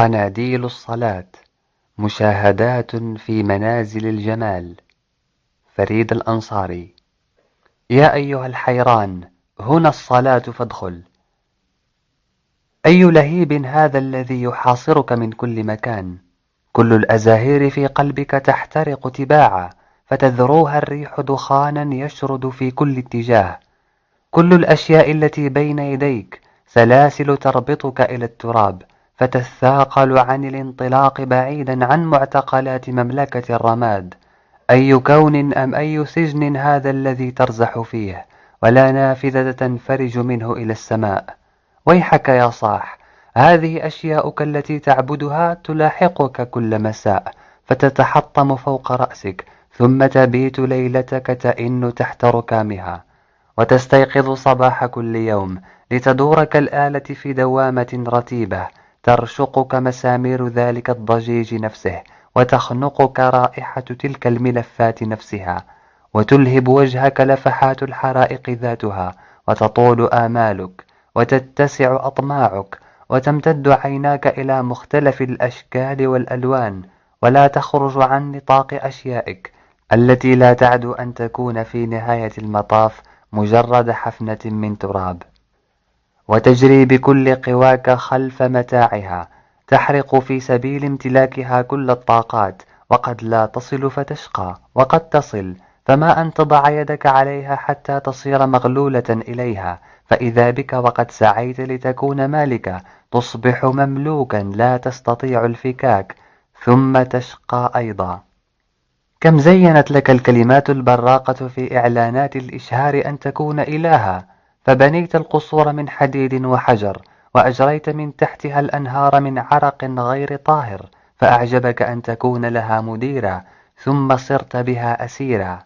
قناديل الصلاة مشاهدات في منازل الجمال. فريد الأنصاري. يا أيها الحيران هنا الصلاة فادخل. أي لهيب هذا الذي يحاصرك من كل مكان؟ كل الأزاهير في قلبك تحترق تباعا فتذروها الريح دخانا يشرد في كل اتجاه. كل الأشياء التي بين يديك سلاسل تربطك إلى التراب فتثاقل عن الانطلاق بعيدا عن معتقلات مملكة الرماد. أي كون أم أي سجن هذا الذي ترزح فيه؟ ولا نافذة تنفرج منه إلى السماء. ويحك يا صاح هذه أشياؤك التي تعبدها تلاحقك كل مساء فتتحطم فوق رأسك ثم تبيت ليلتك تئن تحت ركامها. وتستيقظ صباح كل يوم لتدور كالآلة في دوامة رتيبة. ترشقك مسامير ذلك الضجيج نفسه وتخنقك رائحة تلك الملفات نفسها وتلهب وجهك لفحات الحرائق ذاتها وتطول آمالك وتتسع أطماعك وتمتد عيناك إلى مختلف الأشكال والألوان ولا تخرج عن نطاق أشيائك التي لا تعدو أن تكون في نهاية المطاف مجرد حفنة من تراب. وتجري بكل قواك خلف متاعها تحرق في سبيل امتلاكها كل الطاقات وقد لا تصل فتشقى وقد تصل فما أن تضع يدك عليها حتى تصير مغلولة إليها فإذا بك وقد سعيت لتكون مالكة تصبح مملوكا لا تستطيع الفكاك ثم تشقى أيضا. كم زينت لك الكلمات البراقة في إعلانات الإشهار أن تكون إلها فبنيت القصور من حديد وحجر وأجريت من تحتها الأنهار من عرق غير طاهر فأعجبك أن تكون لها مديرا ثم صرت بها أسيرا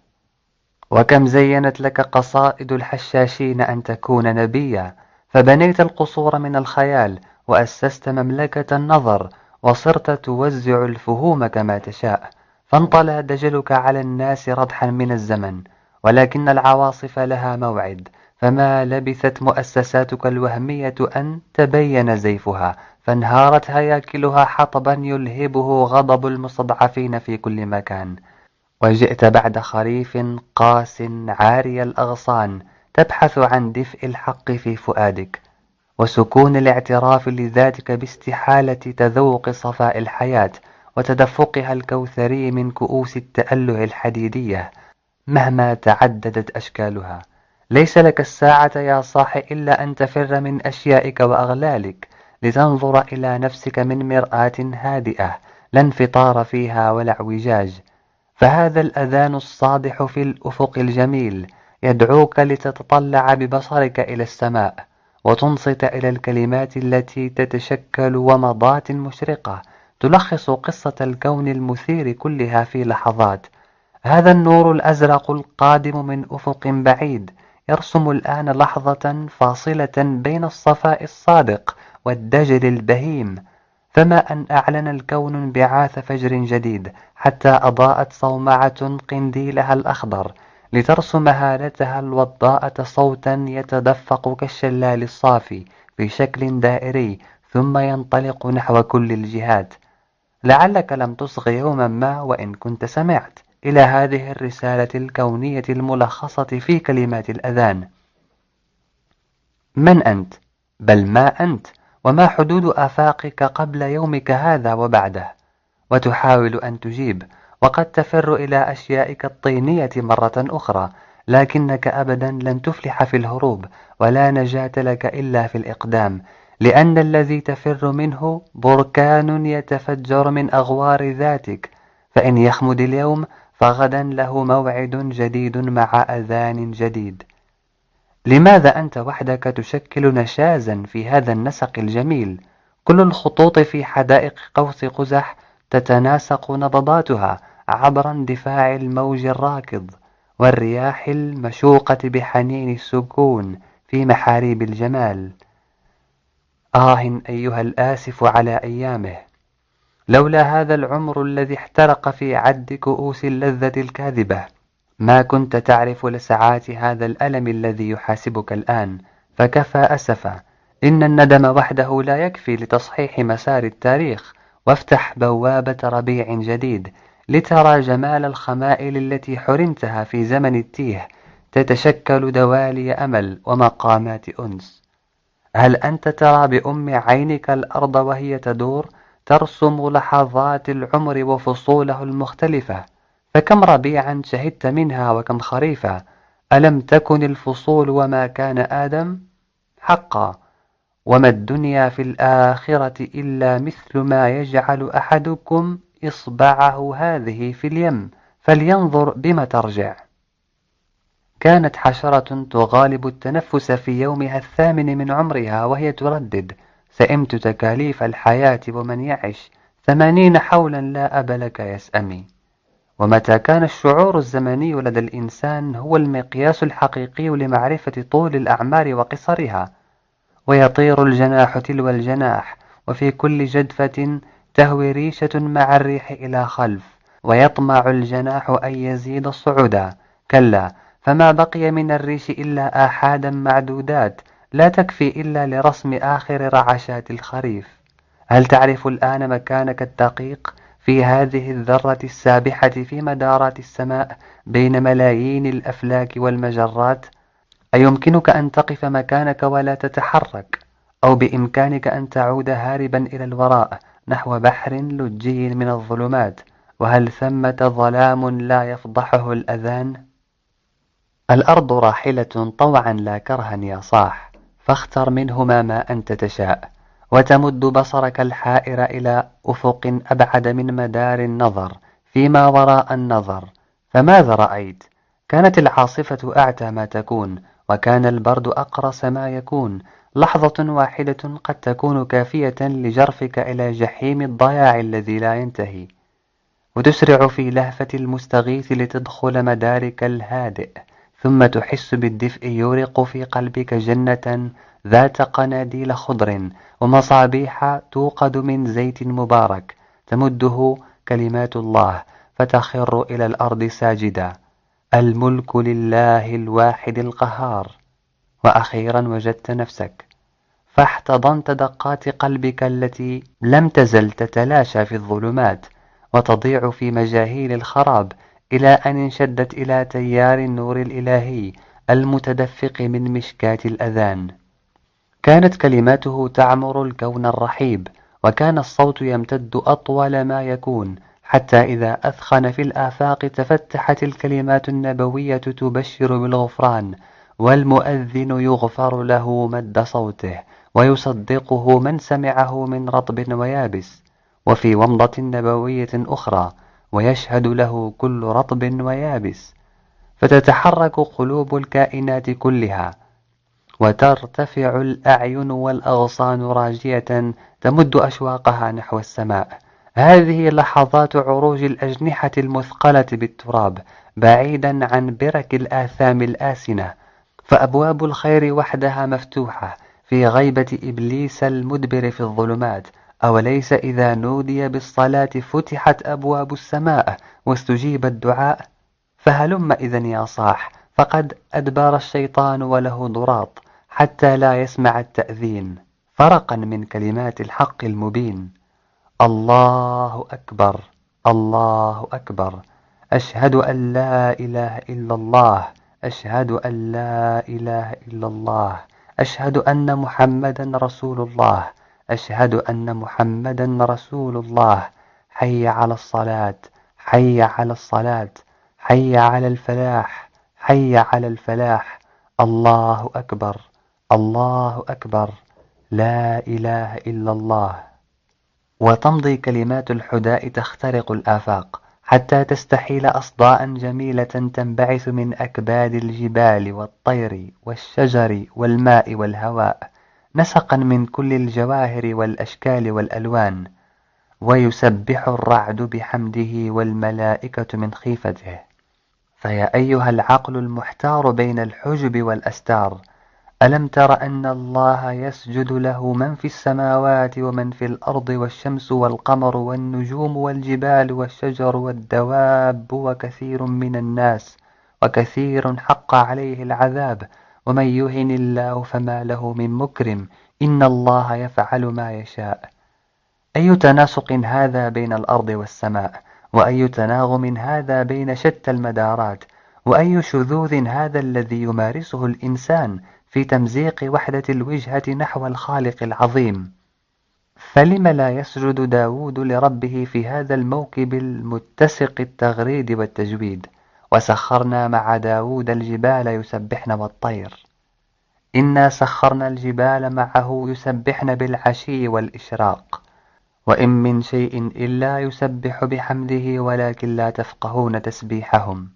وكم زينت لك قصائد الحشاشين أن تكون نبيا فبنيت القصور من الخيال وأسست مملكة النظر وصرت توزع الفهوم كما تشاء. فانطلى دجلك على الناس رضحا من الزمن ولكن العواصف لها موعد. فما لبثت مؤسساتك الوهمية أن تبين زيفها فانهارت هياكلها حطبا يلهبه غضب المستضعفين في كل مكان. وجئت بعد خريف قاس عاري الأغصان تبحث عن دفء الحق في فؤادك وسكون الاعتراف لذاتك باستحالة تذوق صفاء الحياة وتدفقها الكوثري من كؤوس التأله الحديدية مهما تعددت أشكالها. ليس لك الساعة يا صاح إلا أن تفر من أشيائك وأغلالك لتنظر إلى نفسك من مرآة هادئة لا انفطار فيها ولا اعوجاج. فهذا الأذان الصادح في الأفق الجميل يدعوك لتتطلع ببصرك إلى السماء وتنصت إلى الكلمات التي تتشكل ومضات مشرقة تلخص قصة الكون المثير كلها في لحظات. هذا النور الأزرق القادم من أفق بعيد يرسم الآن لحظة فاصلة بين الصفاء الصادق والدجل البهيم فما أن أعلن الكون انبعاث فجر جديد حتى أضاءت صومعة قنديلها الأخضر لترسم هالتها الوضاءة صوتا يتدفق كالشلال الصافي في شكل دائري ثم ينطلق نحو كل الجهات. لعلك لم تصغ يوما ما وإن كنت سمعت. إلى هذه الرسالة الكونية الملخصة في كلمات الأذان من أنت؟ بل ما أنت؟ وما حدود آفاقك قبل يومك هذا وبعده؟ وتحاول أن تجيب وقد تفر إلى أشيائك الطينية مرة أخرى لكنك أبدا لن تفلح في الهروب ولا نجاة لك إلا في الإقدام لأن الذي تفر منه بركان يتفجر من أغوار ذاتك فإن يخمد اليوم فغدا له موعد جديد مع أذان جديد. لماذا أنت وحدك تشكل نشازا في هذا النسق الجميل؟ كل الخطوط في حدائق قوس قزح تتناسق نبضاتها عبر اندفاع الموج الراكض والرياح المشوقة بحنين السكون في محاريب الجمال. آه أيها الآسف على أيامه. لولا هذا العمر الذي احترق في عد كؤوس اللذة الكاذبة. ما كنت تعرف لسعات هذا الألم الذي يحاسبك الآن. فكفى أسفا. إن الندم وحده لا يكفي لتصحيح مسار التاريخ. وافتح بوابة ربيع جديد. لترى جمال الخمائل التي حرمتها في زمن التيه. تتشكل دوالي أمل ومقامات أنس. هل أنت ترى بأم عينك الأرض وهي تدور؟ ترسم لحظات العمر وفصوله المختلفة فكم ربيعا شهدت منها وكم خريفا ألم تكن الفصول وما كان آدم حقا؟ وما الدنيا في الآخرة إلا مثل ما يجعل أحدكم إصبعه هذه في اليم فلينظر بم ترجع. كانت حشرة تغالب التنفس في يومها الثامن من عمرها وهي تردد سئمت تكاليف الحياة ومن يعش ثمانين حولا لا أب لك يسأمي ومتى كان الشعور الزمني لدى الإنسان هو المقياس الحقيقي لمعرفة طول الأعمار وقصرها ويطير الجناح تلو الجناح وفي كل جدفة تهوي ريشة مع الريح إلى خلف ويطمع الجناح أن يزيد صعودا كلا فما بقي من الريش إلا آحادا معدودات لا تكفي إلا لرسم آخر رعشات الخريف. هل تعرف الآن مكانك الدقيق في هذه الذرة السابحة في مدارات السماء بين ملايين الأفلاك والمجرات؟ أيمكنك أن تقف مكانك ولا تتحرك؟ أو بإمكانك أن تعود هاربا إلى الوراء نحو بحر لجي من الظلمات؟ وهل ثمة ظلام لا يفضحه الأذان؟ الأرض راحلة طوعا لا كرها يا صاح. فاختر منهما ما أنت تشاء وتمد بصرك الحائر إلى أفق أبعد من مدار النظر فيما وراء النظر. فماذا رأيت؟ كانت العاصفة أعتى ما تكون وكان البرد أقرص ما يكون. لحظة واحدة قد تكون كافية لجرفك إلى جحيم الضياع الذي لا ينتهي. وتسرع في لهفة المستغيث لتدخل مدارك الهادئ. ثم تحس بالدفء يورق في قلبك جنة ذات قناديل خضر ومصابيح توقد من زيت مبارك تمده كلمات الله فتخر إلى الأرض ساجدا. الملك لله الواحد القهار. وأخيرا وجدت نفسك. فاحتضنت دقات قلبك التي لم تزل تتلاشى في الظلمات وتضيع في مجاهيل الخراب إلى أن انشدت إلى تيار النور الإلهي المتدفق من مشكات الأذان. كانت كلماته تعمر الكون الرحيب وكان الصوت يمتد أطول ما يكون حتى إذا أثخن في الآفاق تفتحت الكلمات النبوية تبشر بالغفران والمؤذن يغفر له مد صوته ويصدقه من سمعه من رطب ويابس. وفي ومضة نبوية أخرى ويشهد له كل رطب ويابس فتتحرك قلوب الكائنات كلها وترتفع الأعين والأغصان راجية تمد أشواقها نحو السماء. هذه لحظات عروج الأجنحة المثقلة بالتراب بعيدا عن برك الآثام الآسنة فأبواب الخير وحدها مفتوحة في غيبة إبليس المدبر في الظلمات. أوليس إذا نودي بالصلاة فتحت أبواب السماء واستجيب الدعاء؟ فهلم إذا يا صاح فقد أدبر الشيطان وله ضراط حتى لا يسمع التأذين فرقا من كلمات الحق المبين. الله أكبر الله أكبر أشهد أن لا إله إلا الله أشهد أن لا إله إلا الله أشهد أن محمدا رسول الله أشهد أن محمدا رسول الله. حي على الصلاة. حي على الصلاة. حي على الفلاح. حي على الفلاح. الله أكبر. الله أكبر. لا إله إلا الله. وتمضي كلمات الحداء تخترق الآفاق حتى تستحيل أصداء جميلة تنبعث من أكباد الجبال والطير والشجر والماء والهواء. نسقا من كل الجواهر والأشكال والألوان ويسبح الرعد بحمده والملائكة من خيفته. فيا أيها العقل المحتار بين الحجب والأستار ألم تر أن الله يسجد له من في السماوات ومن في الأرض والشمس والقمر والنجوم والجبال والشجر والدواب وكثير من الناس وكثير حق عليه العذاب. ومن يهن الله فما له من مكرم إن الله يفعل ما يشاء. أي تناسق هذا بين الأرض والسماء؟ وأي تناغم هذا بين شتى المدارات؟ وأي شذوذ هذا الذي يمارسه الإنسان في تمزيق وحدة الوجهة نحو الخالق العظيم؟ فلم لا يسجد داود لربه في هذا الموكب المتسق التغريد والتجويد؟ وسخرنا مع داود الجبال يسبحن والطير إنا سخرنا الجبال معه يسبحن بالعشي والإشراق. وإن من شيء إلا يسبح بحمده ولكن لا تفقهون تسبيحهم.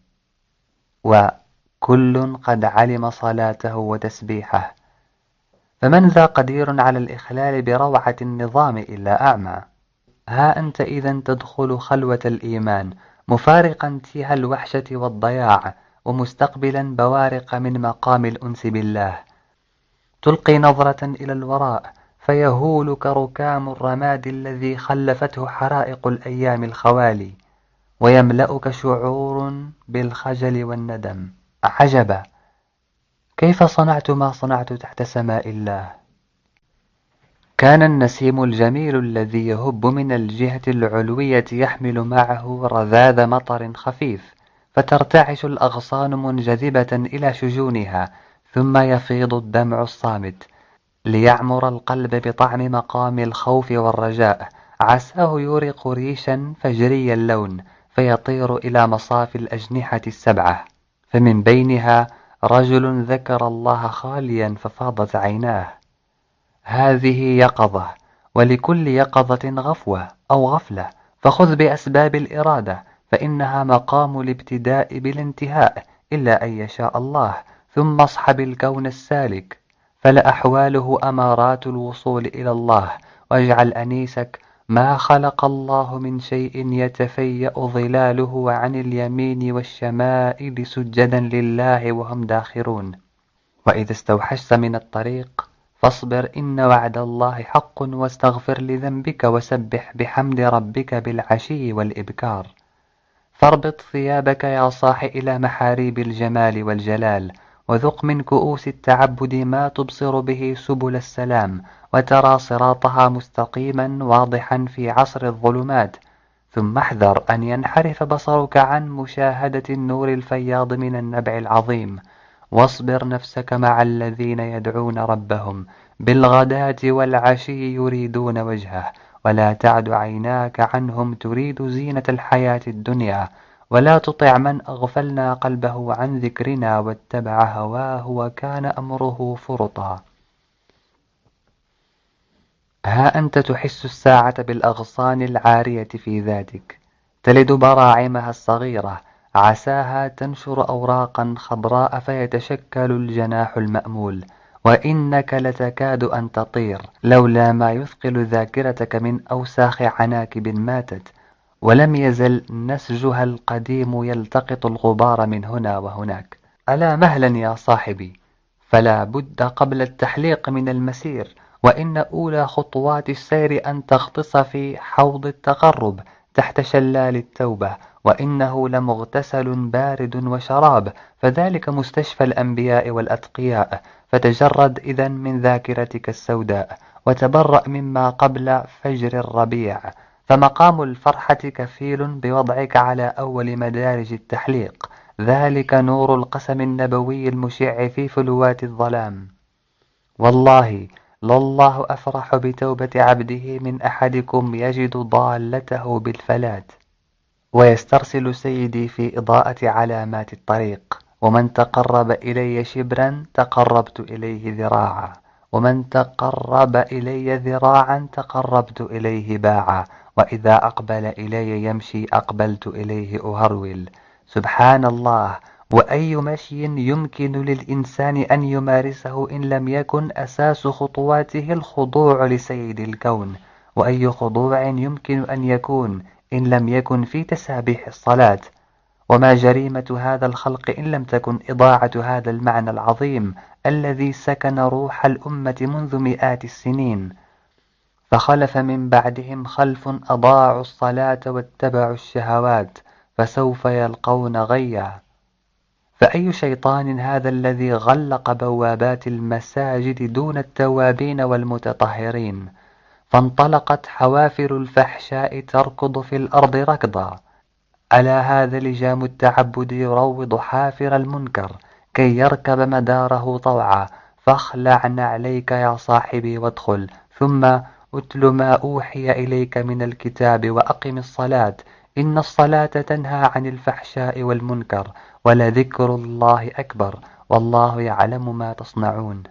وكل قد علم صلاته وتسبيحه. فمن ذا قدير على الإخلال بروعة النظام إلا أعمى. ها أنت إذا تدخل خلوة الإيمان. مفارقا تيها الوحشة والضياع ومستقبلا بوارق من مقام الأنس بالله. تلقي نظرة إلى الوراء فيهولك ركام الرماد الذي خلفته حرائق الأيام الخوالي ويملأك شعور بالخجل والندم. عجبا. كيف صنعت ما صنعت تحت سماء الله؟ كان النسيم الجميل الذي يهب من الجهة العلوية يحمل معه رذاذ مطر خفيف فترتعش الأغصان منجذبة إلى شجونها ثم يفيض الدمع الصامت ليعمر القلب بطعم مقام الخوف والرجاء. عساه يورق ريشا فجري اللون فيطير إلى مصاف الأجنحة السبعة. فمن بينها رجل ذكر الله خاليا ففاضت عيناه. هذه يقظة ولكل يقظة غفوة أو غفلة فخذ بأسباب الإرادة فإنها مقام الابتداء بالانتهاء إلا أن يشاء الله ثم اصحب الكون السالك. فلأحواله أمارات الوصول إلى الله واجعل أنيسك ما خلق الله من شيء يتفيأ ظلاله عن اليمين والشمائل سجدا لله وهم داخرون. وإذا استوحشت من الطريق فاصبر إن وعد الله حق واستغفر لذنبك وسبح بحمد ربك بالعشي والإبكار. فاربط ثيابك يا صاح إلى محاريب الجمال والجلال وذق من كؤوس التعبد ما تبصر به سبل السلام وترى صراطها مستقيما واضحا في عصر الظلمات. ثم احذر أن ينحرف بصرك عن مشاهدة النور الفياض من النبع العظيم. واصبر نفسك مع الذين يدعون ربهم. بالغداة والعشي يريدون وجهه. ولا تعد عيناك عنهم تريد زينة الحياة الدنيا. ولا تطع من أغفلنا قلبه عن ذكرنا واتبع هواه وكان أمره فرطا. ها أنت تحس الساعة بالأغصان العارية في ذاتك. تلد براعمها الصغيرة. عساها تنشر أوراقا خضراء فيتشكل الجناح المأمول وإنك لتكاد أن تطير لولا ما يثقل ذاكرتك من أوساخ عناكب ماتت ولم يزل نسجها القديم يلتقط الغبار من هنا وهناك. ألا مهلا يا صاحبي؟ فلا بد قبل التحليق من المسير وإن أولى خطوات السير أن تغطس في حوض التقرب. تحت شلال التوبة وإنه لمغتسل بارد وشراب فذلك مستشفى الأنبياء والأتقياء. فتجرد إذا من ذاكرتك السوداء وتبرأ مما قبل فجر الربيع. فمقام الفرحة كفيل بوضعك على أول مدارج التحليق. ذلك نور القسم النبوي المشع في فلوات الظلام. والله لله أفرح بتوبة عبده من أحدكم يجد ضالته بالفلات ويسترسل سيدي في إضاءة علامات الطريق. ومن تقرب إلي شبرا تقربت إليه ذراعا. ومن تقرب إلي ذراعا تقربت إليه باعا. وإذا أقبل إلي يمشي أقبلت إليه أهرول. سبحان الله. وأي مشي يمكن للإنسان أن يمارسه إن لم يكن أساس خطواته الخضوع لسيد الكون. وأي خضوع يمكن أن يكون إن لم يكن في تسابيح الصلاة. وما جريمة هذا الخلق إن لم تكن إضاعة هذا المعنى العظيم الذي سكن روح الأمة منذ مئات السنين. فخلف من بعدهم خلف أضاعوا الصلاة واتبعوا الشهوات فسوف يلقون غيا. فأي شيطان هذا الذي غلق بوابات المساجد دون التوابين والمتطهرين؟ فانطلقت حوافر الفحشاء تركض في الأرض ركضا. ألا هذا لجام التعبد يروض حافر المنكر كي يركب مداره طوعا. فاخلع عليك يا صاحبي وادخل. ثم اتل ما أوحي إليك من الكتاب وأقم الصلاة. إن الصلاة تنهى عن الفحشاء والمنكر. ولذكر الله أكبر. والله يعلم ما تصنعون.